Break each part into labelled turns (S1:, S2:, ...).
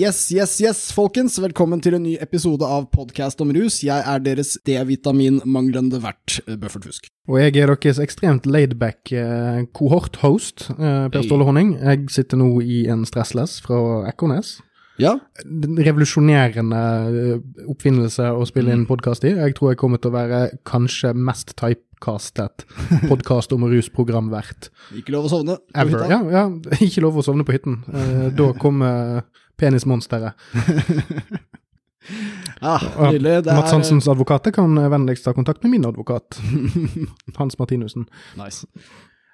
S1: Yes, yes, yes, folkens. Velkommen til en ny episode av Podcast om rus. Jeg er deres D-vitamin-manglende vert, Bøffert Fusk.
S2: Og jeg er deres ekstremt laidback eh, kohort-host, eh, Per Ståle Honning. Jeg sitter nå i en stressless fra Ekornes.
S1: Ja,
S2: Den Revolusjonerende eh, oppfinnelse å spille inn podkast i. Jeg tror jeg kommer til å være kanskje mest typecastet podkast om rusprogram verdt.
S1: ikke lov å sovne.
S2: ever. Ja, ja, ikke lov å sovne på hytten. Eh, da kommer penismonsteret.
S1: Ah, nydelig. Det
S2: Mats
S1: er
S2: Hansens advokater kan eh, vennligst ta kontakt med min advokat, Hans Martinussen.
S1: Nice.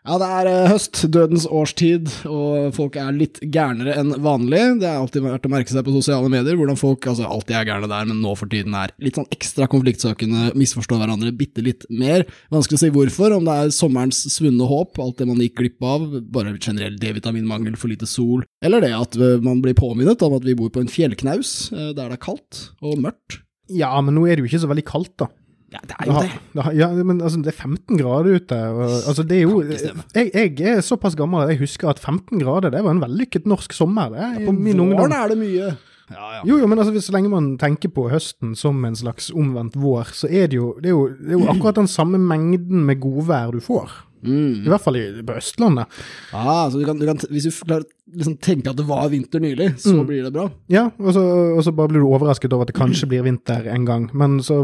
S1: Ja, det er eh, høst, dødens årstid, og folk er litt gærnere enn vanlig. Det er alltid verdt å merke seg på sosiale medier hvordan folk altså alltid er gærne der, men nå for tiden er litt sånn ekstra konfliktsøkende, misforstår hverandre bitte litt mer. Vanskelig å si hvorfor, om det er sommerens svunne håp, alt det man gikk glipp av, bare generell D-vitaminmangel, for lite sol, eller det at eh, man blir påminnet om at vi bor på en fjellknaus eh, der det er kaldt og mørkt.
S2: Ja, men nå er det jo ikke så veldig kaldt, da.
S1: Ja, det er jo det.
S2: Ja, men altså, det er 15 grader ute. Og, altså, det er jo jeg, jeg er såpass gammel at jeg husker at 15 grader, det var en vellykket norsk sommer, det. ja,
S1: På
S2: min
S1: våren
S2: ungdom.
S1: er det mye. Ja, ja.
S2: Jo, jo, men altså, så lenge man tenker på høsten som en slags omvendt vår, så er det jo, det er jo, det er jo akkurat den samme mengden med godvær du får.
S1: Mm.
S2: I hvert fall i, på Østlandet.
S1: Ah, så du kan, du kan, hvis du klarer liksom tenke at det var vinter nylig, så
S2: Mm.
S1: blir det bra.
S2: Ja, og så, og så bare blir du overrasket over at det kanskje blir vinter en gang. Men så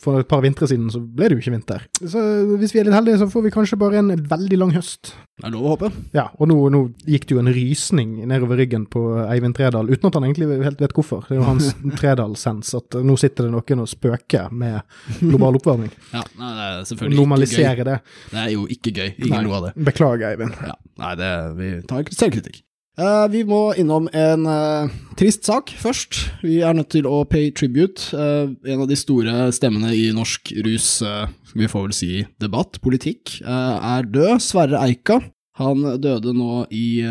S2: for et par vintre siden så ble det jo ikke vinter. Så hvis vi er litt heldige, så får vi kanskje bare en veldig lang høst.
S1: Det er lov å håpe.
S2: Ja, og nå, nå gikk det jo en rysning nedover ryggen på Eivind Tredal, uten at han egentlig helt vet hvorfor. Det er jo hans Tredal-sens at nå sitter det noen og spøker med global oppvarming.
S1: Ja, nei, det er selvfølgelig ikke gøy.
S2: normalisere det.
S1: Det er jo ikke gøy. Ingen noe av det.
S2: Beklager, Eivind.
S1: Ja, nei, det, vi tar selvkritikk. Eh, vi må innom en uh, trist sak først. Vi er nødt til å pay tribute. Uh, en av de store stemmene i norsk rus, vi får vel si debatt, politikk, er død. Sverre Eika. Han døde nå i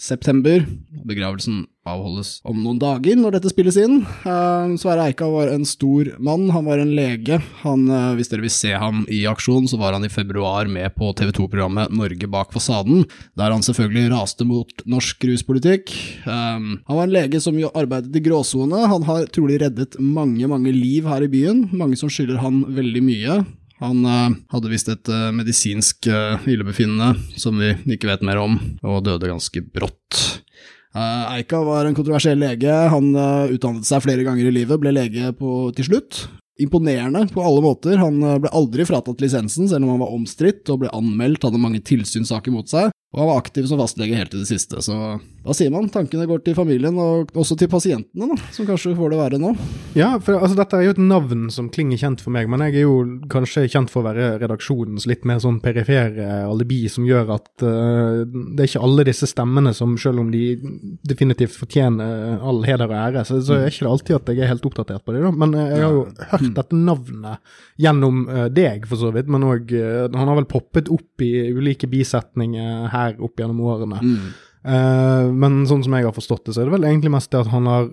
S1: september. Begravelsen avholdes om noen dager når dette spilles inn. Eh, Sverre Eika var en stor mann, han var en lege. Han, eh, hvis dere vil se ham i aksjon, så var han i februar med på TV 2-programmet Norge bak fasaden, der han selvfølgelig raste mot norsk ruspolitikk. Eh, han var en lege som jo arbeidet i gråsone. Han har trolig reddet mange, mange liv her i byen. Mange som skylder han veldig mye. Han hadde visst et medisinsk illebefinnende som vi ikke vet mer om, og døde ganske brått. Eh, Eika var en kontroversiell lege. Han eh, utdannet seg flere ganger i livet, ble lege på, til slutt. Imponerende på alle måter. Han eh, ble aldri fratatt lisensen, selv om han var omstridt og ble anmeldt, hadde mange tilsynssaker mot seg. Og han var aktiv som fastlege helt til det siste, så hva sier man? Tankene går til familien, og også til pasientene, da, som kanskje får det verre nå.
S2: Ja, for altså, dette er jo et navn som klinger kjent for meg, men jeg er jo kanskje kjent for å være redaksjonens litt mer sånn perifere alibi, som gjør at uh, det er ikke alle disse stemmene som, selv om de definitivt fortjener all heder og ære, så, så er ikke det alltid at jeg er helt oppdatert på det, da. Men eh, jeg har jo hørt dette navnet gjennom eh, deg, for så vidt, men òg Han har vel poppet opp i ulike bisetninger her opp gjennom årene. Eh, men sånn som jeg har forstått det, så er det vel egentlig mest det at han har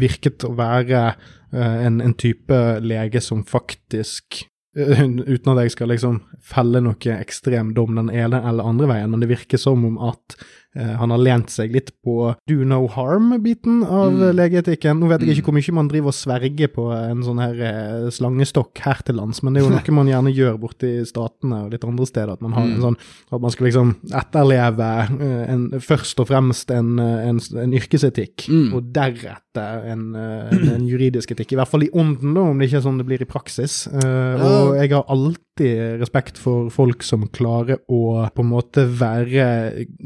S2: virket å være uh, en, en type lege som faktisk uh, Uten at jeg skal liksom felle noe ekstrem dom den ene eller andre veien, men det virker som om at eh, han har lent seg litt på do no harm-biten av
S1: Mm.
S2: eh, legeetikken. Nå vet jeg ikke hvor mye man driver og sverger på en sånn her eh, slangestokk her til lands, men det er jo noe man gjerne gjør borte i statene og litt andre steder. At man har en
S1: Mm.
S2: sånn at man skal liksom etterleve eh, en, først og fremst en, eh, en, en yrkesetikk,
S1: Mm.
S2: og deretter en, eh, en, en juridisk etikk. I hvert fall i ånden, da, om det ikke er sånn det blir i praksis. Eh, Og jeg har alltid respekt for folk som klarer å på en måte være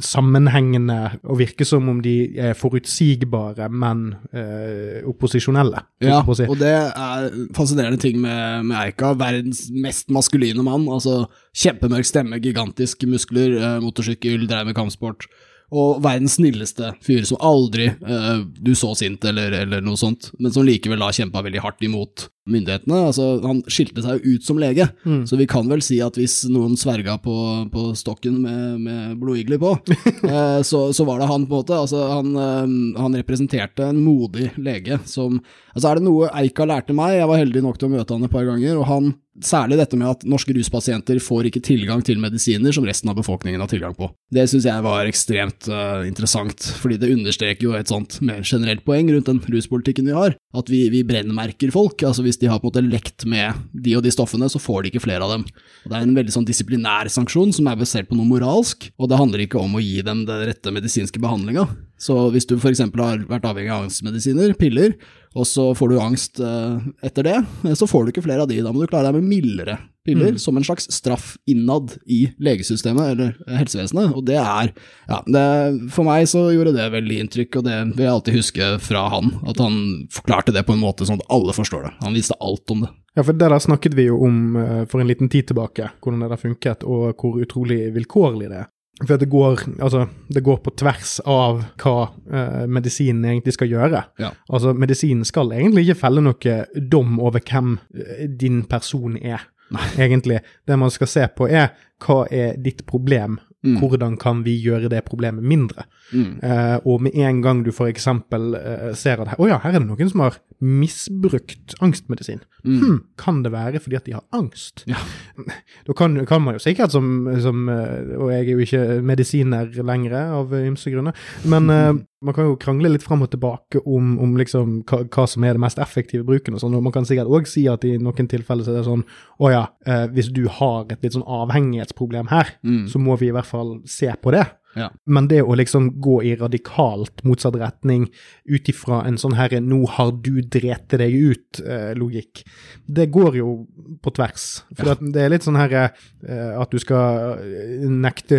S2: sammenhengende og virke som om de er forutsigbare, men eh, opposisjonelle.
S1: Ja,
S2: si.
S1: og det er fascinerende ting med, med Eika. Verdens mest maskuline mann. altså Kjempemørk stemme, gigantiske muskler, motorsykkel, dreier med kampsport. Og verdens snilleste fyr som aldri eh, du så sint eller, eller noe sånt, men som likevel da kjempa veldig hardt imot myndighetene. Altså, han skilte seg jo ut som lege,
S2: Mm.
S1: så vi kan vel si at hvis noen sverga på, på stokken med, med blodigler på, eh, så, så var det han, på en måte. Altså, han, eh, han representerte en modig lege som Altså, er det noe Eika lærte meg, jeg var heldig nok til å møte han et par ganger, og han Særlig dette med at norske ruspasienter får ikke tilgang til medisiner som resten av befolkningen har tilgang på. Det syns jeg var ekstremt uh, interessant, fordi det understreker jo et sånt mer generelt poeng rundt den ruspolitikken vi har. At vi, vi brennmerker folk. altså Hvis de har på en måte lekt med de og de stoffene, så får de ikke flere av dem. Og Det er en veldig sånn disiplinær sanksjon som er basert på noe moralsk, og det handler ikke om å gi dem den rette medisinske behandlinga. Så hvis du f.eks. har vært avhengig av angstmedisiner, piller, og så får du angst eh, etter det, eh, så får du ikke flere av de. Da må du klare deg med mildere piller, som en slags straff innad i legesystemet eller eh, helsevesenet. Og det er Ja, det, for meg så gjorde det veldig inntrykk, og det vil jeg alltid huske fra han. At han forklarte det på en måte sånn at alle forstår det. Han visste alt om det.
S2: Ja, for det der snakket vi jo om for en liten tid tilbake, hvordan det der funket, og hvor utrolig vilkårlig det er. For det går, altså, det går på tvers av hva eh, medisinen egentlig skal gjøre.
S1: Ja.
S2: Altså, medisinen skal egentlig ikke felle noe dom over hvem eh, din person er, Nei. egentlig. Det man skal se på er, hva er ditt problem? Hvordan kan vi gjøre det problemet mindre?
S1: Mm.
S2: Eh, og med en gang du eksempel eh, ser at, å ja, her er det noen som har misbrukt angstmedisin. Hm, kan det være fordi at de har angst?
S1: Ja.
S2: Da kan, kan man jo sikkert som, som eh, Og jeg er jo ikke medisiner lenger av ymse grunner, men eh, man kan jo krangle litt fram og tilbake om, om liksom hva, hva som er det mest effektive bruken og sånn, og man kan sikkert òg si at i noen tilfeller så er det sånn å ja, eh, hvis du har et litt sånn avhengighetsproblem her, så må vi i hvert fall se på det.
S1: Ja.
S2: Men det å liksom gå i radikalt motsatt retning ut ifra en sånn herre 'nå har du drete deg ut'-logikk, det går jo på tvers. For at det er litt sånn herre eh, at du skal eh, nekte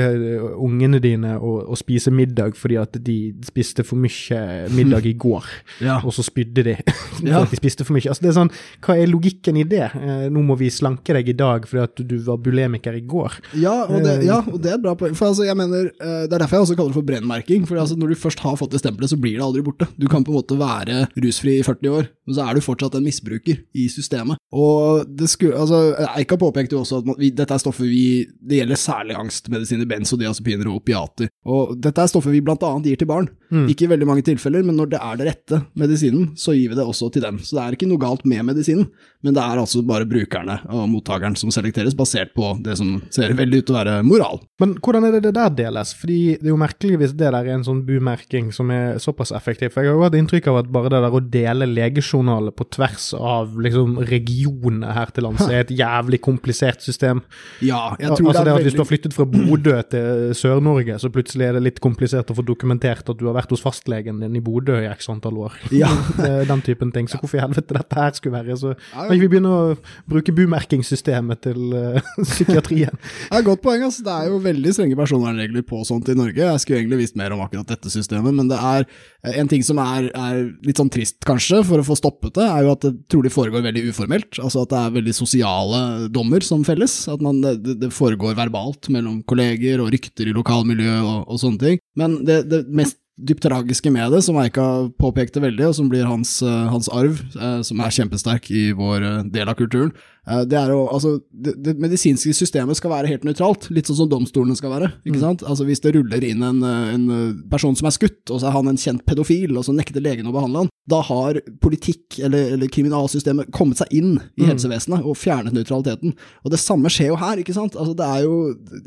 S2: ungene dine å, å spise middag fordi at de spiste for mye middag i går,
S1: Ja.
S2: og så spydde de for
S1: Ja.
S2: at de spiste for mye. Altså det er sånn, Hva er logikken i det? Eh, nå må vi slanke deg i dag fordi at du var bulemiker i går.
S1: Ja, og det, ja, og det er et bra poeng. For altså, jeg mener, eh, Det er derfor jeg også kaller det for brennmerking. For altså, når du først har fått det stempelet, så blir det aldri borte. Du kan på en måte være rusfri i 40 år, men så er du fortsatt en misbruker i systemet. Og det skulle, altså, Eika påpekte jo også at man, vi, dette er stoffer vi Det gjelder særlig angstmedisiner, benzodiazepiner og opiater. Og dette er stoffer vi blant annet gir til barn. Ikke i veldig mange tilfeller, men når det er det rette medisinen, så gir vi det også til dem. Så det er ikke noe galt med medisinen, men det er altså bare brukerne og mottakeren som selekteres, basert på det som ser veldig ut til å være moral.
S2: Men hvordan er det det der deles? Fordi det er jo merkelig hvis det der er en sånn bumerking som er såpass effektiv. For jeg har jo hatt inntrykk av at bare det der å dele legejournaler på tvers av liksom regionene her til lands er et jævlig komplisert system.
S1: Ja, jeg
S2: altså
S1: Al det
S2: det
S1: er
S2: at Hvis du har flyttet fra Bodø til Sør-Norge, så plutselig er det litt komplisert å få dokumentert at du har vært hos fastlegen din i Bodø i x antall år.
S1: Ja.
S2: Den typen ting. Så hvorfor i helvete dette her skulle være så Kan ikke vi begynne å bruke bumerkingssystemet til eh, psykiatrien?
S1: Det er et godt poeng. Altså. Det er jo veldig strenge personvernregler på sånt i Norge. Jeg skulle egentlig visst mer om akkurat dette systemet, men det er eh, en ting som er, er litt sånn trist, kanskje, for å få stoppet det, er jo at det trolig foregår veldig uformelt. Altså at det er veldig sosiale dommer som felles. At man, det, det foregår verbalt mellom kolleger og rykter i lokalmiljøet og, og sånne ting. Men det, det mest dypt tragiske med det, som Eika påpekte veldig, og som blir hans, eh, hans arv, eh, som er kjempesterk i vår del av kulturen, det er å Altså, det, det medisinske systemet skal være helt nøytralt, litt sånn som domstolene skal være. ikke sant? Altså, Hvis det ruller inn en, eh, en eh, person som er skutt, og så er han en kjent pedofil, og så nekter legen å behandle han, da har politikk eller, eller kriminalsystemet kommet seg inn i helsevesenet og fjernet nøytraliteten. Og det samme skjer jo her, ikke sant? Altså, det er jo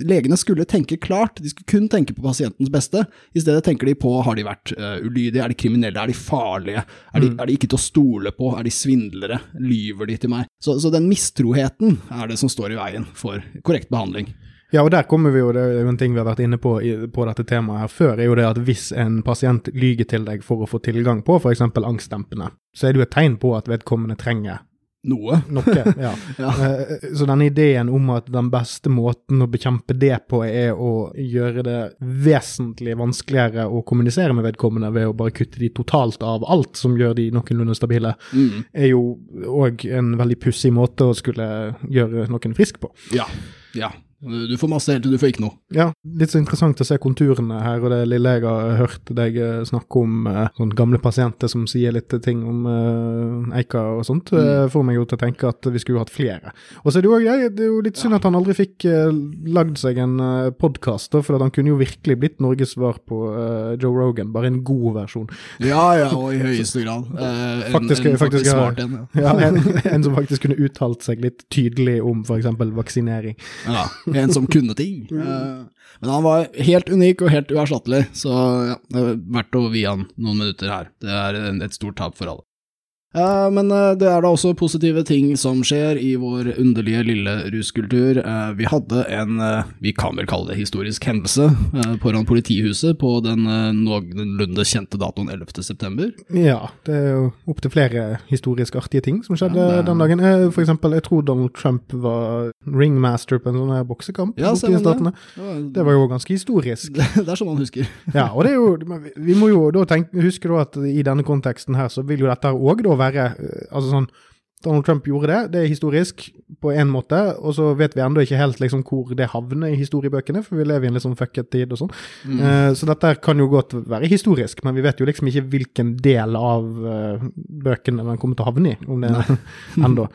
S1: Legene skulle tenke klart, de skulle kun tenke på pasientens beste. I stedet tenker de på har de vært uh, ulydige, er de kriminelle, er de farlige, er de, er de ikke til å stole på, er de svindlere, lyver de til meg? Så, så den mistroheten er det som står i veien for korrekt behandling.
S2: Ja, og der kommer vi jo, det er en ting vi har vært inne på på dette temaet her før, er jo det at hvis en pasient lyger til deg for å få tilgang på f.eks. angstdempende, så er det jo et tegn på at vedkommende trenger
S1: Noe.
S2: noe. ja.
S1: Ja.
S2: Eh, Så den ideen om at den beste måten å bekjempe det på er å gjøre det vesentlig vanskeligere å kommunisere med vedkommende ved å bare kutte de totalt av alt som gjør de noenlunde stabile,
S1: Mm.
S2: er jo òg en veldig pussig måte å skulle gjøre noen frisk på.
S1: Ja. Ja. Du får masse helt til du får ikke noe.
S2: Ja, litt så interessant å se konturene her, og det lille jeg har hørt deg eh, snakke om eh, sånne gamle pasienter som sier litt ting om uh, Eika og sånt, mm. får meg jo til å tenke at vi skulle hatt flere. Og så er det jo, også- det er jo litt synd at han aldri fikk uh, lagd seg en uh, podkast, for han kunne jo virkelig blitt Norges svar på uh, Joe Rogan, bare en god versjon.
S1: Ja, ja, og i høyeste grad. Uh,
S2: Faktisk-
S1: en,
S2: faktisk, faktisk
S1: smart en. Ja.
S2: Ja, en, en som faktisk kunne uttalt seg litt tydelig om f.eks. vaksinering.
S1: Ja, en som kunne ting. Eh, Men han var helt unik og helt uerstattelig, så ja, det er verdt å vie han noen minutter her. Det er et stort tap for alle. Men eh, det er da også positive ting som skjer i vår underlige lille ruskultur. Eh, Vi hadde en, eh, vi kan vel kalle det historisk hendelse, foran politihuset på den noenlunde kjente datoen 11. september.
S2: Ja, det er jo opptil flere historisk artige ting som skjedde
S1: Ja, det-
S2: den dagen. For eksempel, jeg tror Donald Trump var ringmaster på en sånn her boksekamp
S1: Ja,
S2: borte i
S1: stemmer det.
S2: Statene. Det var jo ganske historisk.
S1: Det er sånn man husker.
S2: Ja, og det er jo, vi- vi må jo da tenke, huske da at i denne konteksten her, så vil jo dette òg da være eh, Altså sånn Donald Trump gjorde det, det er historisk på en måte, og så vet vi ennå ikke helt liksom hvor det havner i historiebøkene, for vi lever i en litt sånn fucket tid og sånn. Eh, så dette kan jo godt være historisk, men vi vet jo liksom ikke hvilken del av uh, bøkene den kommer til å havne i, om det ennå.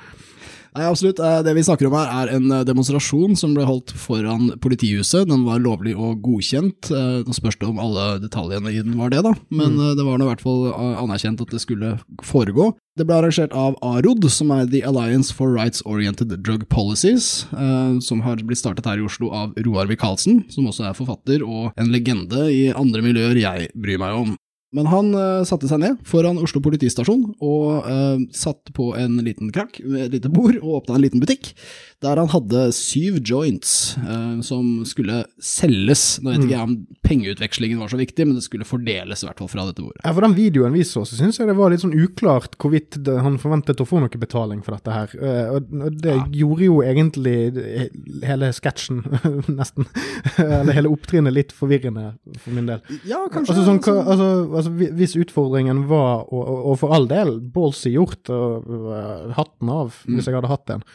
S1: Nei, absolutt. Eh, Det vi snakker om her er en eh, demonstrasjon som ble holdt foran politihuset. Den var lovlig og godkjent. Eh, Nå spørs det om alle detaljene i den var det, da. Men mm. det var nå i hvert fall anerkjent at det skulle foregå. Det ble arrangert av AROD, som er The Alliance for Rights Oriented Drug Policies, som har blitt startet her i Oslo av Roar Michaelsen, som også er forfatter og en legende i andre miljøer jeg bryr meg om. Men han uh, satte seg ned foran Oslo politistasjon og uh, satt på en liten krakk med et lite bord og åpna en liten butikk, der han hadde syv joints uh, som skulle selges. Nå vet ikke jeg om pengeutvekslingen var så viktig, men det skulle fordeles i hvert fall fra dette bordet.
S2: Ja, for den videoen vi så, så syns jeg det var litt sånn uklart hvorvidt han forventet å få noe betaling for dette her. Og, det det gjorde jo egentlig hele sketsjen, nesten, eller hele opptrinnet litt forvirrende for min del.
S1: Ja, kanskje.
S2: Altså, sånn, hva, altså, altså, hvis utfordringen var, og, og, og for all del, ballsy gjort, og øh, hatten av, hvis jeg hadde hatt en,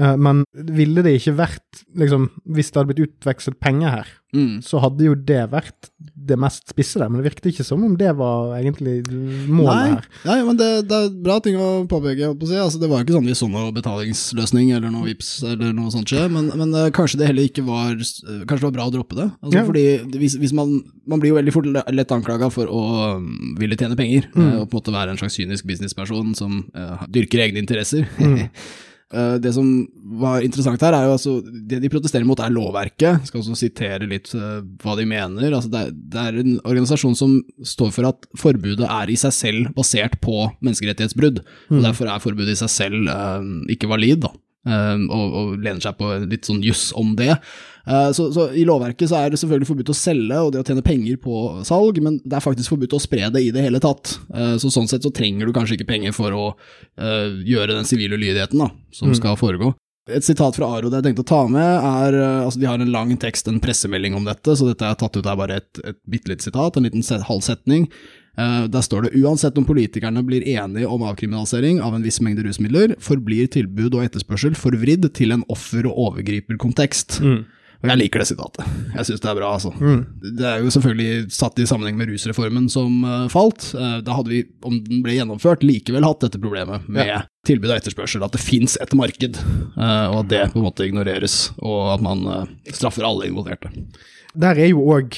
S2: Eh, men ville det ikke vært, liksom, hvis det hadde blitt utvekslet penger her,
S1: Mm.
S2: så hadde jo det vært det mest spisse der, men det virket ikke som om det var egentlig målet
S1: Nei,
S2: her.
S1: nei, men det, det er bra ting å påpeke. holdt på å si. Altså, det var jo ikke sånn vi så noe betalingsløsning eller noe VIPs eller noe sånt skje, men, men uh, kanskje det heller ikke var eh, Kanskje det var bra å droppe det. Altså,
S2: Ja.
S1: Fordi hvis, hvis man, man blir jo veldig fort lett anklaga for å um, ville tjene penger,
S2: Mm.
S1: uh, og på en måte være en slags kynisk businessperson som uh, dyrker egne interesser.
S2: Mm.
S1: Eh, Det som var interessant her, er jo altså Det de protesterer mot, er lovverket. Jeg skal også sitere litt eh, hva de mener. Altså det, er, det er en organisasjon som står for at forbudet er i seg selv basert på menneskerettighetsbrudd. Og derfor er forbudet i seg selv eh, ikke valid, da. Og, og lener seg på litt sånn juss om det. Eh, så, så I lovverket så er det selvfølgelig forbudt å selge og det å tjene penger på salg, men det er faktisk forbudt å spre det i det hele tatt. Eh, så Sånn sett så trenger du kanskje ikke penger for å eh, gjøre den sivile ulydigheten da, som skal foregå. Et sitat fra Aro det jeg tenkte å ta med, er altså De har en lang tekst, en pressemelding om dette, så dette jeg har tatt ut er bare et, et bitte lite sitat, en liten halvsetning. halv. Der står det uansett om politikerne blir enige om avkriminalisering av en viss mengde rusmidler, forblir tilbud og etterspørsel forvridd til en offer- og overgriperkontekst. Og jeg liker det sitatet. Jeg syns det er bra, altså. Det er jo selvfølgelig satt i sammenheng med rusreformen som eh, falt. Eh, da hadde vi, om den ble gjennomført, likevel hatt dette problemet med tilbud og etterspørsel. At det fins et marked, eh, og at det på en måte ignoreres. Og at man straffer alle involverte.
S2: Der er jo òg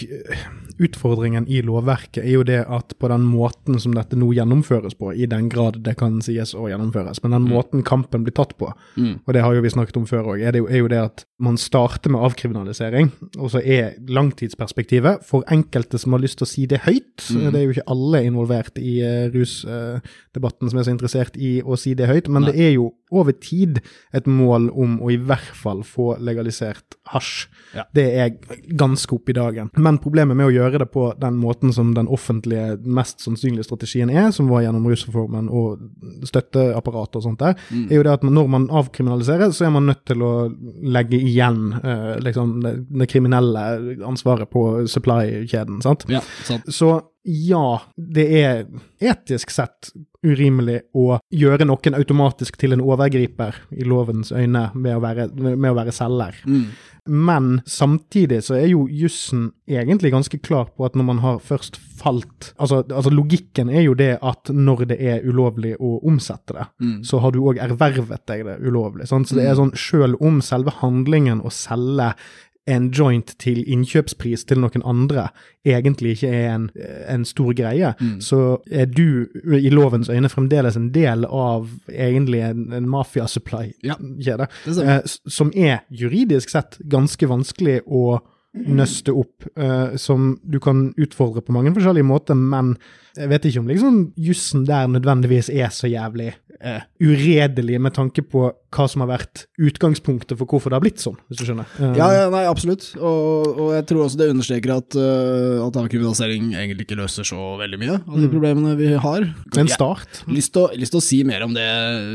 S2: utfordringen i lovverket er jo det at på den måten som dette nå gjennomføres på, i den grad det kan sies å gjennomføres, men den måten kampen blir tatt på, og det har jo vi snakket om før òg, er, er jo det at man starter med avkriminalisering, og så er langtidsperspektivet for enkelte som har lyst til å si det høyt. Det er jo ikke alle involvert i uh, rusdebatten som er så interessert i å si det høyt, men det er jo over tid et mål om å i hvert fall få legalisert hasj.
S1: Ja.
S2: Det er ganske opp i dagen. Men problemet med å gjøre det på den måten som den offentlige, mest sannsynlige strategien er, som var gjennom rusreformen og støtteapparatet og sånt der, er jo det at når man avkriminaliserer, så er man nødt til å legge igjen eh, liksom det, det kriminelle ansvaret på supply-kjeden. sant?
S1: Ja, sant.
S2: Så ja, det er etisk sett urimelig å gjøre noen automatisk til en overgriper i lovens øyne med å være, med å være selger.
S1: Mm.
S2: Men samtidig så er jo jussen egentlig ganske klar på at når man har først falt altså, altså logikken er jo det at når det er ulovlig å omsette det,
S1: Mm.
S2: så har du òg ervervet deg det ulovlig. Sant? Så det er sånn sjøl om selve handlingen å selge en joint til innkjøpspris til noen andre egentlig ikke er en, en stor greie,
S1: Mm.
S2: så er du i lovens øyne fremdeles en del av egentlig en, en mafia-supply-kjede.
S1: Ja,
S2: eh, som er juridisk sett ganske vanskelig å nøste opp, eh, som du kan utfordre på mange forskjellige måter, men jeg vet ikke om liksom jussen der nødvendigvis er så jævlig eh, uredelig med tanke på hva som har vært utgangspunktet for hvorfor det har blitt sånn, hvis du skjønner. Uh,
S1: Ja, ja, nei, absolutt. Og, og jeg tror også det understreker at, uh, at avkriminalisering egentlig ikke løser så veldig mye av de problemene vi har.
S2: En
S1: Jeg
S2: start.
S1: har lyst til å, si mer om det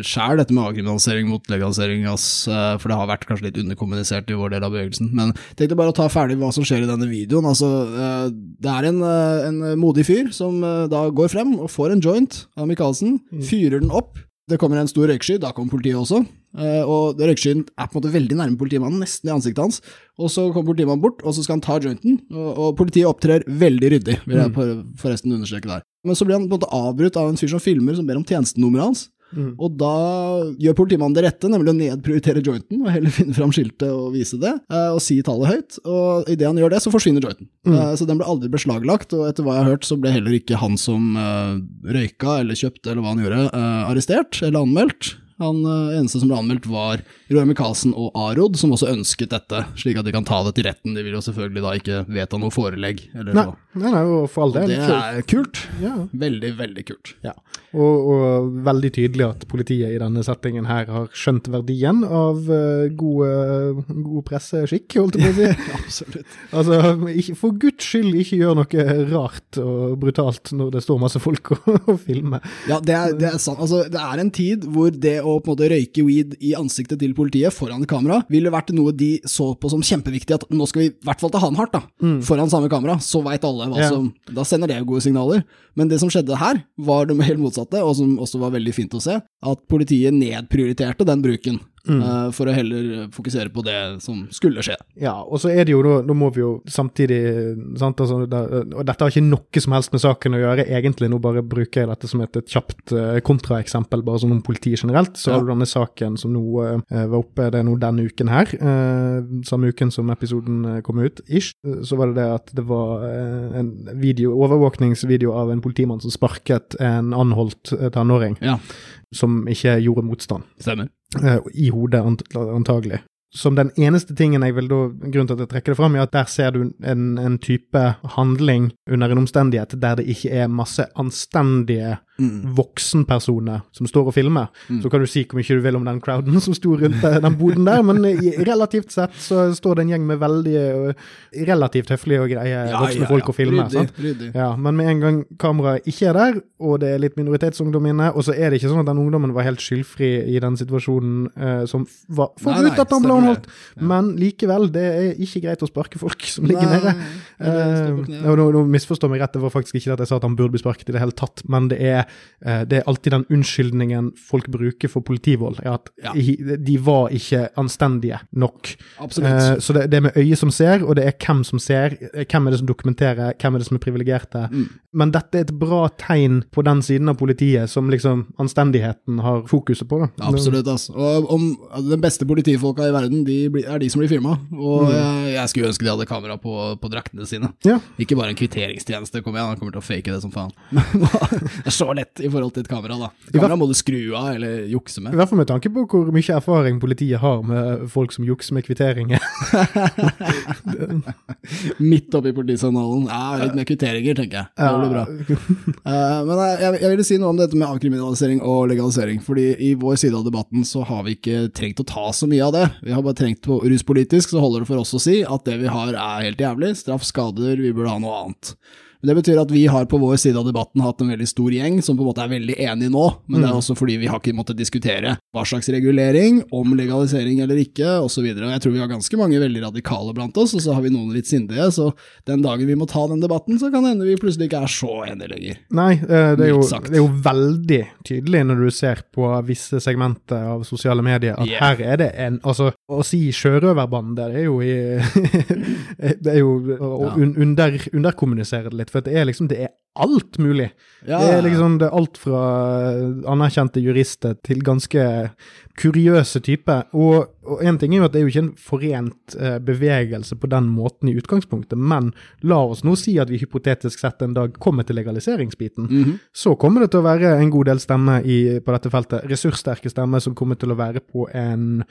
S1: sjæl, dette med avkriminalisering mot legalisering, ass, uh, for det har vært kanskje litt underkommunisert i vår del av bevegelsen. Men jeg tenkte bare å ta ferdig hva som skjer i denne videoen. Altså, uh, det er en, en modig fyr som da går frem og får en joint av Michaelsen, fyrer den opp. Det kommer en stor røyksky, da kommer politiet også. Eh, og røykskyen er på en måte veldig nærme politimannen, nesten i ansiktet hans. Og så kommer politimannen bort, og så skal han ta jointen. Og, og politiet opptrer veldig ryddig, vil jeg forresten understreke der. Men så blir han på en måte avbrutt av en fyr som filmer, som ber om tjenestenummeret hans. Og da gjør politimannen det rette, nemlig å nedprioritere jointen, og heller finne fram skiltet og vise det, eh, og si tallet høyt. Og idet han gjør det, så forsvinner jointen. Mm. Så den ble aldri beslaglagt, og etter hva jeg har hørt, så ble heller ikke han som eh, røyka eller kjøpte eller hva han gjorde, eh, arrestert eller anmeldt. Han eh, eneste som ble anmeldt, var Roar Micaelsen og Arod, som også ønsket dette, slik at de kan ta det til retten. De vil jo selvfølgelig da ikke vedta noe forelegg. Eller
S2: Nei,
S1: noe.
S2: nei, nei, og for all del.
S1: det er kult.
S2: Ja.
S1: Veldig, veldig kult.
S2: Ja, og, og veldig tydelig at politiet i denne settingen her har skjønt verdien av uh, god, god presseskikk, holdt jeg på å si.
S1: Absolutt.
S2: altså, ikke, for guds skyld ikke gjør noe rart og brutalt når det står masse folk og, og filmer.
S1: Ja, det er, det er sant. Altså, det er en tid hvor det å på en måte røyke weed i ansiktet til politiet foran kamera ville vært noe de så på som kjempeviktig, at nå skal vi i hvert fall ta han hardt, da. Foran samme kamera, så veit alle hva
S2: Ja.
S1: som Da sender det jo gode signaler. Men det som skjedde her, var det helt motsatte, og som også var veldig fint å se, at politiet nedprioriterte den bruken. Eh, for å heller fokusere på det som skulle skje.
S2: Ja, og så er det jo da, da må vi jo samtidig sant, altså, da, Og dette har ikke noe som helst med saken å gjøre, egentlig. Nå bare bruker jeg dette som et, et kjapt uh, kontraeksempel, bare sånn om politiet generelt. Så
S1: Ja.
S2: har du denne saken som nå uh, var oppe, det er nå denne uken her. samme uken som episoden kom ut, ish. Så var det det at det var en video, overvåkningsvideo av en politimann som sparket en anholdt tenåring,
S1: Ja,
S2: som ikke gjorde motstand.
S1: stemmer.
S2: Eh, I hodet, antagelig. Som den eneste tingen jeg vil da, grunnen til at jeg trekker det fram, er at der ser du en, en type handling under en omstendighet der det ikke er masse anstendige
S1: Mm.
S2: voksenpersoner som står og filmer.
S1: Mm.
S2: Så kan du si hvor mye du vil om den crowden som sto rundt den boden der, men i, relativt sett så står det en gjeng med veldig relativt høflige og greie voksne folk og filmer.
S1: Ryddig, ryddig.
S2: Ja, men med en gang kameraet ikke er der, og det er litt minoritetsungdom inne, og så er det ikke sånn at den ungdommen var helt skyldfri i den situasjonen uh, som var forut at han ble anholdt.
S1: Ja.
S2: men likevel, det er ikke greit å sparke folk som ligger
S1: Nei,
S2: nede. og nå, nå misforstår meg rett, det var faktisk ikke at jeg sa at han burde bli sparket i det hele tatt, men det er, det er alltid den unnskyldningen folk bruker for politivold, er at
S1: Ja.
S2: de var ikke anstendige nok.
S1: Absolutt.
S2: Eh, så det, det er med øyet som ser, og det er hvem som ser, eh, hvem er det som dokumenterer, hvem er det som er privilegerte.
S1: Mm.
S2: Men dette er et bra tegn på den siden av politiet som liksom anstendigheten har fokuset på. Da.
S1: Absolutt, altså. Og om den beste politifolka i verden, de er de som blir filma. Og jeg, jeg skulle ønske de hadde kamera på, på draktene sine.
S2: Ja.
S1: Ikke bare en kvitteringstjeneste, kom igjen, han kommer til å fake det som faen. det er så lett i forhold til et kamera, da. Kamera må du skru av eller jukse med.
S2: I hvert fall med tanke på hvor mye erfaring politiet har med folk som jukser med kvitteringer.
S1: Midt oppi politisandalen. Ja, litt mer kvitteringer, tenker jeg. Det blir bra. Eh, men jeg, jeg, jeg ville si noe om dette med avkriminalisering og legalisering. fordi i vår side av debatten så har vi ikke trengt å ta så mye av det. Vi har bare trengt på ruspolitisk, så holder det for oss å si at det vi har er helt jævlig. Straff skader, vi burde ha noe annet. Det betyr at vi har på vår side av debatten hatt en veldig stor gjeng som på en måte er veldig enig nå, men det er også fordi vi har ikke måttet diskutere hva slags regulering, om legalisering eller ikke, osv. Jeg tror vi har ganske mange veldig radikale blant oss, og så har vi noen litt sindige, så den dagen vi må ta den debatten, så kan det hende vi plutselig ikke er så enige lenger.
S2: Nei, eh, det er, jo, det er jo veldig tydelig når du ser på visse segmenter av sosiale medier, at
S1: Yeah.
S2: her er det en Altså, å si sjørøverbande, det er jo i Det er jo å
S1: Ja.
S2: un, under, underkommunisere det litt, for det er liksom Det er alt mulig.
S1: Ja,
S2: Det er liksom det er alt fra anerkjente jurister til ganske kuriøse typer. Og, og en ting er jo at det er jo ikke en forent eh, bevegelse på den måten i utgangspunktet, men la oss nå si at vi hypotetisk sett en dag kommer til legaliseringsbiten.
S1: Mhm.
S2: Så kommer det til å være en god del stemmer på dette feltet. Ressurssterke stemmer som kommer til å være på en,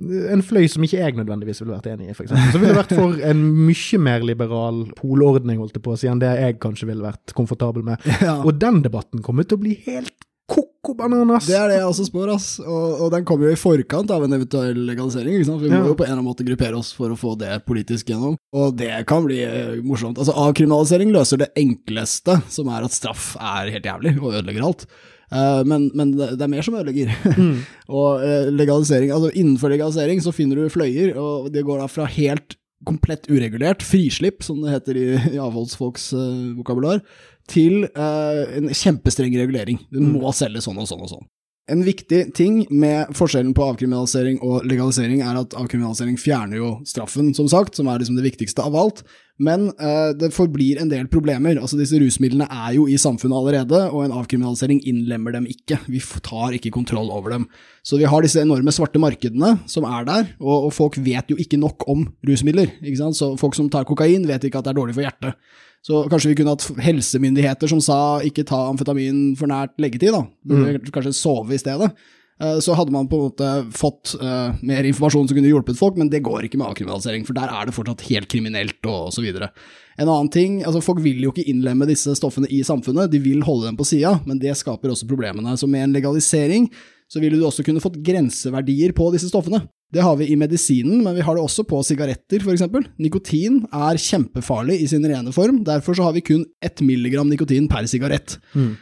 S2: en fløy som ikke jeg nødvendigvis ville vært enig i, f.eks. Så ville det vært for en mye mer liberal polordning, holdt jeg på å si, enn det jeg kanskje ville vært komfortabel med.
S1: Ja.
S2: Og den debatten kommer til å bli helt koko bananas.
S1: Det er det jeg også spår, ass. Og, og den kommer jo i forkant av en eventuell legalisering. Ikke sant? For vi må
S2: Ja.
S1: jo på en eller annen måte gruppere oss for å få det politisk gjennom. Og det kan bli eh, morsomt. Altså, avkriminalisering løser det enkleste, som er at straff er helt jævlig og ødelegger alt. Uh, men, men det er mer som ødelegger. og uh, legalisering, altså innenfor legalisering så finner du fløyer, og det går da fra helt komplett uregulert, frislipp, som det heter i, i avholdsfolks uh, vokabular, til eh, en kjempestreng regulering. Du må selge sånn og sånn og sånn. En viktig ting med forskjellen på avkriminalisering og legalisering er at avkriminalisering fjerner jo straffen, som sagt, som er liksom det viktigste av alt, men eh, det forblir en del problemer. Altså Disse rusmidlene er jo i samfunnet allerede, og en avkriminalisering innlemmer dem ikke. Vi tar ikke kontroll over dem. Så vi har disse enorme svarte markedene som er der, og, og folk vet jo ikke nok om rusmidler. ikke sant? Så folk som tar kokain, vet ikke at det er dårlig for hjertet. Så kanskje vi kunne hatt helsemyndigheter som sa ikke ta amfetamin for nært leggetid, da. Mm. Kanskje sove i stedet. Eh, Så hadde man på en måte fått uh, mer informasjon som kunne hjulpet folk, men det går ikke med avkriminalisering, for der er det fortsatt helt kriminelt og så videre. En annen ting, altså folk vil jo ikke innlemme disse stoffene i samfunnet, de vil holde dem på sida, men det skaper også problemene. Så med en legalisering så ville du også kunne fått grenseverdier på disse stoffene. Det har vi i medisinen, men vi har det også på sigaretter, f.eks. Nikotin er kjempefarlig i sin rene form, derfor så har vi kun ett milligram nikotin per sigarett.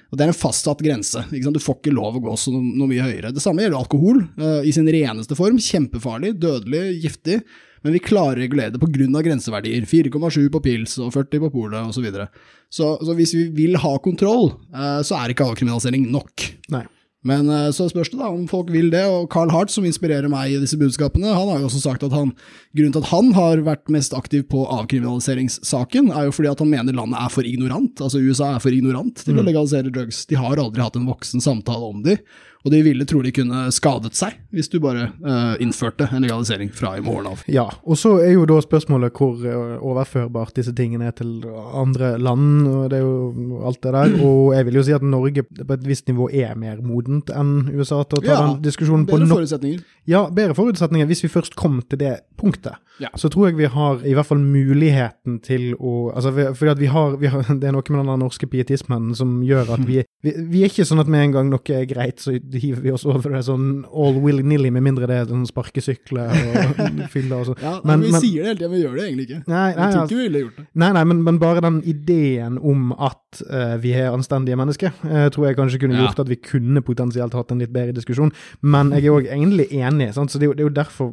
S1: Og det er en fastsatt grense. Du får ikke lov å gå så noe mye høyere. Det samme gjelder alkohol, uh, i sin reneste form. Kjempefarlig, dødelig, giftig. Men vi klarer å regulere det pga. grenseverdier. 4,7 på pils og 40 på polet osv. Så, videre. så Så hvis vi vil ha kontroll, uh, så er ikke avkriminalisering nok.
S2: Nei.
S1: Men eh, så spørs det da om folk vil det, og Carl Hart, som inspirerer meg i disse budskapene, han har jo også sagt at han, grunnen til at han har vært mest aktiv på avkriminaliseringssaken, er jo fordi at han mener landet er for ignorant, altså USA er for ignorant til å legalisere drugs. De har aldri hatt en voksen samtale om de, og de ville trolig kunne skadet seg hvis du bare uh, innførte en legalisering fra i morgen av.
S2: Ja, og så er jo da spørsmålet hvor eh, overførbart disse tingene er til andre land, og det er jo alt det der. Og jeg vil jo si at Norge på et visst nivå er mer modent enn USA til å ta
S1: Ja,
S2: den diskusjonen på nok. Ja, bedre forutsetninger hvis vi først kom til det punktet.
S1: Ja.
S2: Så tror jeg vi har i hvert fall muligheten til å altså vi, Fordi vi har, vi har Det er noe med den norske pietismen som gjør at vi, vi Vi er ikke sånn at med en gang noe er greit, så hiver vi oss over det sånn all willy-nilly, med mindre det er sånn sparkesykler og fyller og sånn.
S1: Ja,
S2: Men-
S1: vi
S2: men-
S1: sier det hele tiden, men vi gjør det egentlig ikke.
S2: Nei, nei,
S1: jeg tror
S2: altså-
S1: ikke vi ville gjort det.
S2: Nei, nei, men, men bare den ideen om at uh, vi er anstendige mennesker, uh, tror jeg kanskje kunne
S1: Ja.
S2: gjort at vi kunne potensielt hatt en litt bedre diskusjon. Men jeg er òg egentlig enig, sant? så det er, jo, det er jo derfor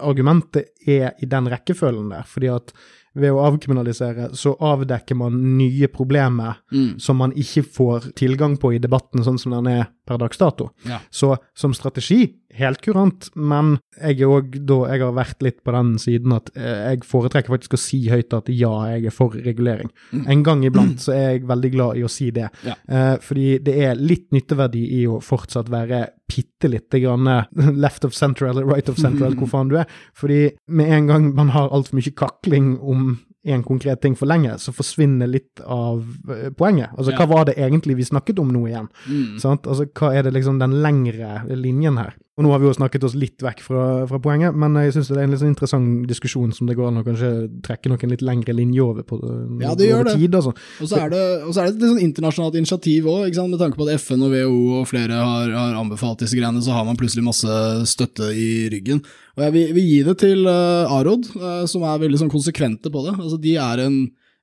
S2: argumentet er i den rekkefølgen der. fordi at ved å avkriminalisere så avdekker man nye problemer
S1: Mm.
S2: som man ikke får tilgang på i debatten sånn som den er per dags dato.
S1: Ja.
S2: Så som strategi, helt kurant, men jeg er også da Jeg har vært litt på den siden at eh, jeg foretrekker faktisk å si høyt at ja, jeg er for regulering. En gang iblant så er jeg veldig glad i å si det.
S1: Ja.
S2: Eh, fordi det er litt nytteverdi i å fortsatt være bitte lite grann left of central eller right of central, hvor faen du er. Fordi med en gang man har altfor mye kakling om en konkret ting for lenge, så forsvinner litt av eh, poenget. Altså,
S1: Ja.
S2: hva var det egentlig vi snakket om nå igjen?
S1: Mm.
S2: Sant? Altså, hva er det liksom den lengre linjen her? Og nå har vi jo snakket oss litt vekk fra, fra poenget, men jeg syns det er en litt sånn interessant diskusjon som det går an å kanskje trekke noen litt lengre linjer over på
S1: Ja, det gjør det.
S2: tid. Altså.
S1: Og så er det, er det et litt sånn internasjonalt initiativ òg, med tanke på at FN og WHO og flere har, har anbefalt disse greiene, så har man plutselig masse støtte i ryggen. Og jeg vil, vil gi det til uh, Arod, uh, som er veldig sånn konsekvente på det. Altså, de er en,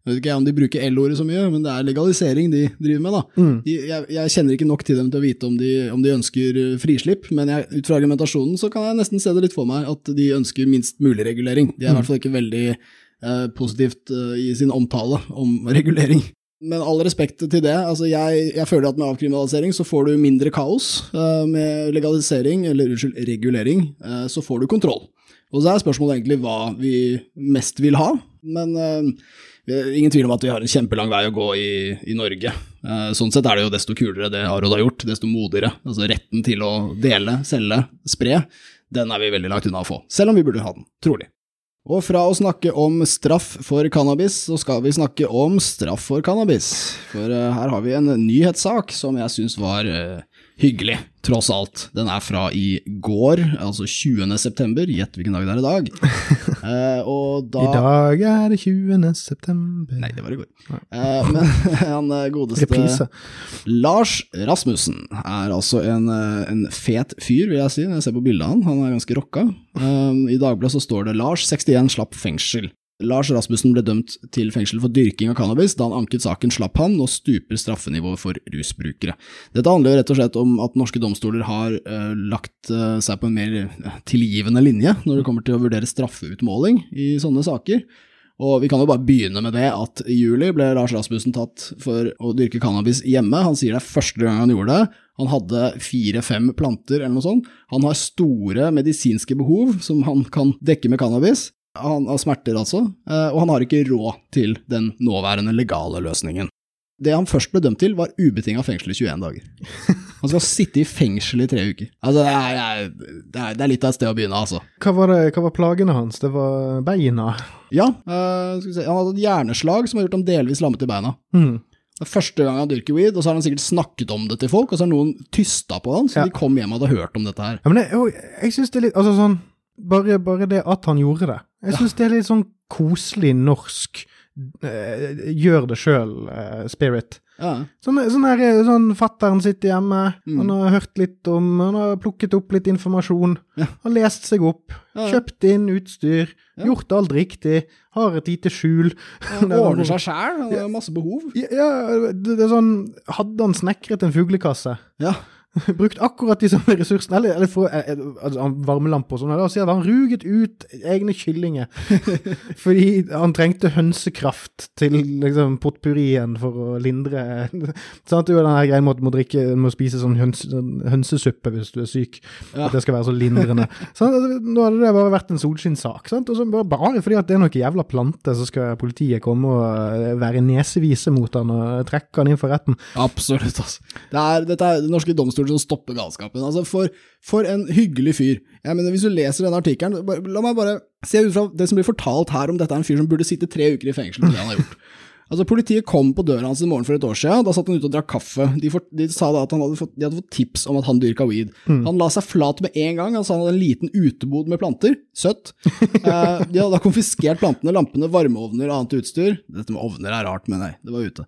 S1: Jeg vet ikke om de bruker L-ordet så mye, men det er legalisering de driver med, da.
S2: Mm.
S1: De, jeg, jeg kjenner ikke nok til dem til å vite om de, om de ønsker eh, frislipp, men jeg, ut fra argumentasjonen så kan jeg nesten se det litt for meg at de ønsker minst mulig regulering. De er i hvert fall ikke veldig eh, positivt eh, i sin omtale om regulering. Men all respekt til det, altså jeg, jeg føler at med avkriminalisering så får du mindre kaos. Eh, med legalisering, eller unnskyld, regulering, eh, så får du kontroll. Og så er spørsmålet egentlig hva vi mest vil ha, men ingen tvil om at vi har en kjempelang vei å gå i, i Norge. Eh, Sånn sett er det jo desto kulere det Arod har gjort, desto modigere. Altså retten til å dele, selge, spre, den er vi veldig langt unna å få. Selv om vi burde ha den, trolig. Og fra å snakke om straff for cannabis, så skal vi snakke om straff for cannabis. For eh, her har vi en nyhetssak som jeg syns var eh, hyggelig, tross alt. Den er fra i går, altså 20. september. Gjett hvilken dag det er i dag. Eh, og da
S2: I dag er det 20. september.
S1: Nei, det var i går. Uh, men han eh, godeste
S2: Reprise.
S1: Lars Rasmussen er altså en, en fet fyr, vil jeg si, når jeg ser på bildet av han. Han er ganske rocka. Uh, I Dagbladet så står det 'Lars 61 slapp fengsel'. Lars Rasmussen ble dømt til fengsel for dyrking av cannabis. Da han anket saken, slapp han. Nå stuper straffenivået for rusbrukere. Dette handler jo rett og slett om at norske domstoler har eh, lagt eh, seg på en mer eh, tilgivende linje når det kommer til å vurdere straffeutmåling i sånne saker. Og vi kan jo bare begynne med det at i juli ble Lars Rasmussen tatt for å dyrke cannabis hjemme. Han sier det er første gang han gjorde det. Han hadde fire-fem planter eller noe sånt. Han har store medisinske behov som han kan dekke med cannabis. Han har smerter altså, eh, og han har ikke råd til den nåværende legale løsningen. Det han først ble dømt til, var ubetinga fengsel i 21 dager. Han skal sitte i fengsel i tre uker. Altså, det er, det er, det er litt av et sted å begynne, altså.
S2: Hva var, det, hva var plagene hans? Det var beina.
S1: Ja, uh, skal vi se. han hadde et hjerneslag som har gjort ham delvis lammet i beina.
S2: Mm.
S1: Det er første gang han dyrker weed, og så har han sikkert snakket om det til folk, og så har noen tysta på han, så
S2: Ja.
S1: de kom hjem og hadde hørt om dette her.
S2: Ja, men jeg, jeg synes det er litt Altså sånn bare, bare det at han gjorde det. Jeg syns det er litt sånn koselig norsk eh, gjør det sjøl-spirit.
S1: Ja.
S2: Sånn, sånn, her, sånn fatteren sitter hjemme,
S1: Mm.
S2: han har hørt litt om Han har plukket opp litt informasjon,
S1: Ja.
S2: har lest seg opp,
S1: Ja, ja.
S2: kjøpt inn utstyr,
S1: Ja.
S2: gjort alt riktig, har et lite skjul.
S1: Han ordner seg sjæl, han har masse behov.
S2: Ja, ja, det, det er sånn Hadde han snekret en fuglekasse?
S1: Ja.
S2: Brukt akkurat de samme ressursene, eller, eller for, eh, altså, varmelampe og sånn, Og så hadde at han ruget ut egne kyllinger, fordi han trengte hønsekraft til liksom potpurrien for å lindre, sant, det er den her greien med å må drikke, må spise sånn høns, sånn hønsesuppe hvis du er syk,
S1: Ja.
S2: at det skal være så lindrende. sånn altså, nå hadde det bare vært en solskinnssak, sant, og så bare, bare fordi at det er noen jævla plante, så skal politiet komme og eh, være nesevise mot han og trekke han inn for retten.
S1: Absolutt, altså. Det er, dette er den norske domstolen som stopper galskapen. Altså, for, for en hyggelig fyr. Jeg mener, Hvis du leser denne artikkelen, la meg bare se ut fra det som blir fortalt her om dette er en fyr som burde sitte tre uker i fengsel for det han har gjort. Altså, Politiet kom på døra hans en morgen for et år siden. Da satt han ute og drakk kaffe. De, for, de sa da at han hadde fått, de hadde fått tips om at han dyrka weed. Han la seg flat med en gang. Altså, han hadde en liten utebod med planter. Søtt. Eh, de hadde da konfiskert plantene, lampene, varmeovner og annet utstyr. Dette med ovner er rart, men nei, det var ute.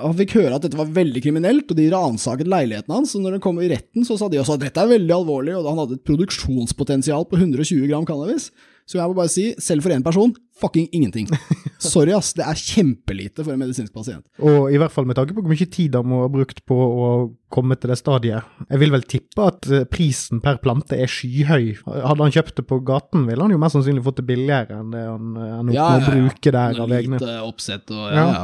S1: Han fikk høre at dette var veldig kriminelt, og de ransaket leiligheten hans. Og når han kom i retten, så sa de også at dette er veldig alvorlig, og han hadde et produksjonspotensial på 120 gram cannabis. Så jeg må bare si, selv for én person, fucking ingenting. Sorry, ass. Det er kjempelite for en medisinsk pasient.
S2: Og i hvert fall med tanke på hvor mye tid han må ha brukt på å komme til det stadiet. Jeg vil vel tippe at eh, prisen per plante er skyhøy. Hadde han kjøpt det på gaten, ville han jo mest sannsynlig fått det billigere enn det han, eh, han
S1: Ja, ja, ja.
S2: bruke der av egne.
S1: Lite oppsett og ja,
S2: Ja.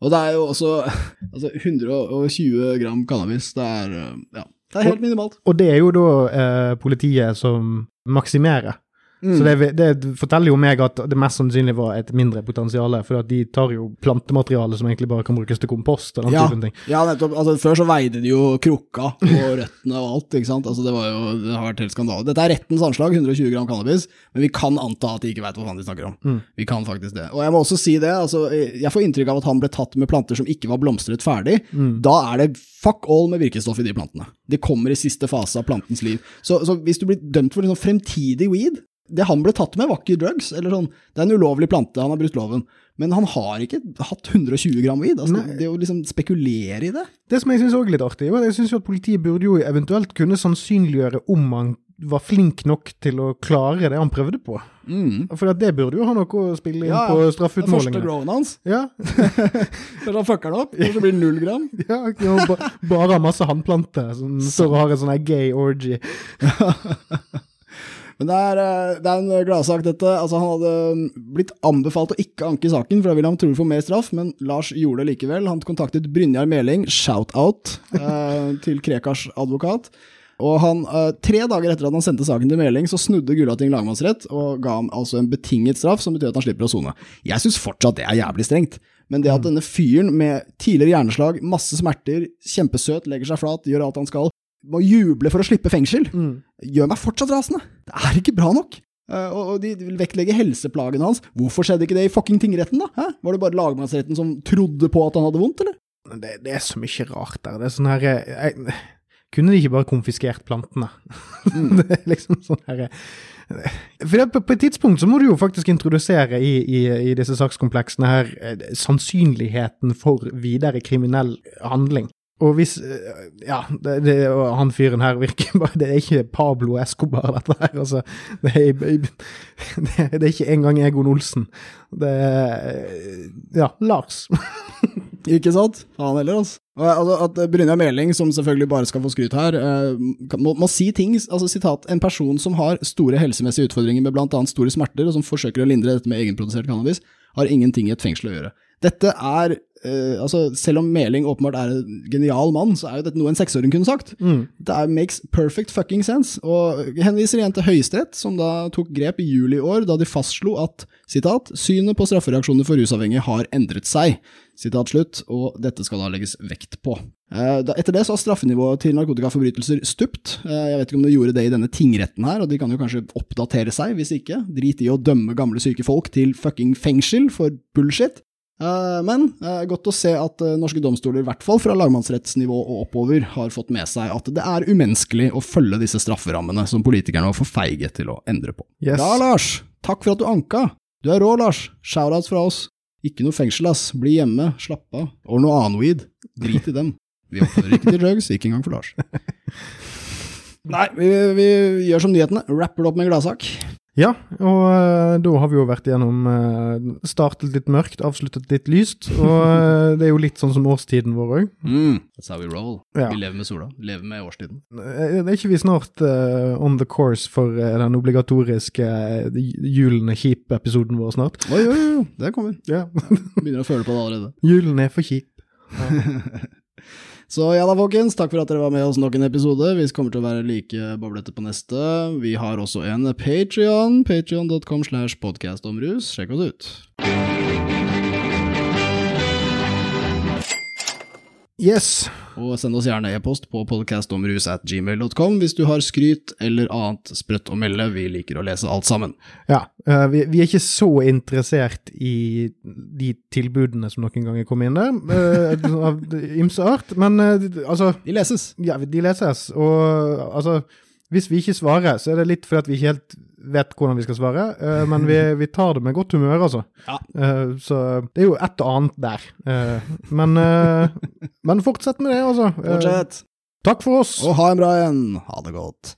S1: Og det er jo også altså 120 gram cannabis. Det er, øh, ja, det er helt minimalt.
S2: Og det er jo da eh, politiet som maksimerer.
S1: Mm.
S2: Så det, det forteller jo meg at det mest sannsynlig var et mindre potensial, for de tar jo plantemateriale som egentlig bare kan brukes til kompost og den
S1: Ja,
S2: typen ting.
S1: ja, nettopp. Altså, før så veide de jo krukka og røttene og alt, ikke sant. Altså, det, var jo, det har vært helt skandale. Dette er rettens anslag, 120 gram cannabis, men vi kan anta at de ikke veit hva faen de snakker om.
S2: Mm.
S1: Vi kan faktisk det. Og jeg må også si det, altså, jeg får inntrykk av at han ble tatt med planter som ikke var blomstret ferdig.
S2: Mm.
S1: Da er det fuck all med virkestoff i de plantene. De kommer i siste fase av plantens liv. Så, så hvis du blir dømt for liksom fremtidig weed, det han ble tatt med var ikke drugs, eller sånn, det er en ulovlig plante, han har brutt loven. Men han har ikke hatt 120 gram weed. Altså,
S2: Nei.
S1: det å liksom spekulere i det
S2: Det som jeg syns er litt artig, var jeg jo at politiet burde jo eventuelt kunne sannsynliggjøre om han var flink nok til å klare det han prøvde på.
S1: Mm.
S2: For det burde jo ha noe å spille inn
S1: Ja,
S2: på
S1: Det er første
S2: straffeutmålingene.
S1: growen hans.
S2: Ja,
S1: Kanskje han fucker det opp, og så blir det null gram.
S2: ja, ja ba, bare masse hannplanter som står og har en sånn gay orgy.
S1: Men det er, eh, det er en gladsak, dette. Altså, han hadde blitt anbefalt å ikke anke saken, for da ville han trolig få mer straff, men Lars gjorde det likevel. Han kontaktet Brynjar Meling, shout-out, eh, til Krekars advokat. Og han, eh, tre dager etter at han sendte saken til Meling, så snudde Gulating lagmannsrett og ga ham altså en betinget straff, som betyr at han slipper å sone. Jeg syns fortsatt det er jævlig strengt. Men det at denne fyren med tidligere hjerneslag, masse smerter, kjempesøt, legger seg flat, gjør alt han skal, må juble for å slippe fengsel, gjør meg fortsatt rasende. Det er ikke bra nok. Eh, og de vil vektlegge helseplagene hans. Hvorfor skjedde ikke det i fucking tingretten, da? Hæ? Var det bare lagmannsretten som trodde på at han hadde vondt, eller?
S2: Det, det er så mye rart der. Det er sånn her eh, jeg, Kunne de ikke bare konfiskert plantene? det er liksom sånn her eh, For på, et tidspunkt så må du jo faktisk introdusere i, i, i disse sakskompleksene her sannsynligheten for videre kriminell handling. Og hvis eh, Ja, det, det, han fyren her virker bare Det er ikke Pablo Escobar, dette her. Altså, det er, det, er ikke engang Egon Olsen. Det er Ja, Lars.
S1: Ikke sant? Han heller, altså. Altså at Brynjar Meling, som selvfølgelig bare skal få skryt her, eh, må, må si ting altså sitat, En person som har store helsemessige utfordringer med bl.a. store smerter, og som forsøker å lindre dette med egenprodusert cannabis, har ingenting i et fengsel å gjøre. Dette er eh, altså Selv om Meling åpenbart er en genial mann, så er jo dette noe en seksåring kunne sagt. Det er, makes perfect fucking sense, og henviser igjen til Høyesterett, som da tok grep i juli i år, da de fastslo at citat, synet på straffereaksjoner for rusavhengige har endret seg. Citat slutt, og dette skal da legges vekt på. Uh, da, etter det så har straffenivået til narkotikaforbrytelser stupt. Uh, jeg vet ikke om det gjorde det i denne tingretten her, og de kan jo kanskje oppdatere seg, hvis ikke. Drit i å dømme gamle syke folk til fucking fengsel for bullshit. Eh, Men eh, godt å se at eh, norske domstoler, i hvert fall fra lagmannsrettsnivå og oppover, har fått med seg at det er umenneskelig å følge disse strafferammene som politikerne var for feige til å endre på.
S2: Yes.
S1: Da, Lars! Takk for at du anka! Du er rå, Lars! Shoutouts fra oss. Ikke noe fengsel, ass. Bli hjemme, slapp av. Og noe annen weed. Drit i dem. Vi oppfordrer ikke til drugs, ikke engang for Lars. Nei, vi, vi gjør som nyhetene. Rapper det opp med en gladsak.
S2: Ja, og uh, da har vi jo vært igjennom uh, Startet litt mørkt, avsluttet litt lyst. Og uh, det er jo litt sånn som årstiden vår òg.
S1: Mm, that's how we roll.
S2: Ja.
S1: Vi lever med sola. Lever med årstiden.
S2: Er ikke vi snart eh, on the course for eh, den obligatoriske Julen er kjip-episoden vår snart?
S1: Oi, oi, oi, det kommer.
S2: Ja.
S1: Begynner å føle på det allerede.
S2: Julen er for kjip.
S1: Så ja da, folkens. Takk for at dere var med oss nok en episode. Vi kommer til å være like boblete på neste. Vi har også en Patrion. Patrion.com slash podcastomrus. Sjekk oss ut.
S2: Yes.
S1: Og send oss gjerne e-post på podcastomrus at gmail.com hvis du har skryt eller annet sprøtt å melde. Vi liker å lese alt sammen.
S2: Ja, eh, vi, er ikke så interessert i de tilbudene som noen ganger kommer inn der, eh, av ymse art, men eh, altså
S1: De leses.
S2: Ja, de leses, og altså Hvis vi ikke svarer, så er det litt fordi at vi ikke helt vet hvordan vi skal svare, eh, men vi, vi tar det med godt humør, altså.
S1: Ja.
S2: Eh, så det er jo et og annet der. Eh, men, men fortsett med det, altså.
S1: Fortsett.
S2: takk for oss.
S1: Og ha en bra en. Ha det godt.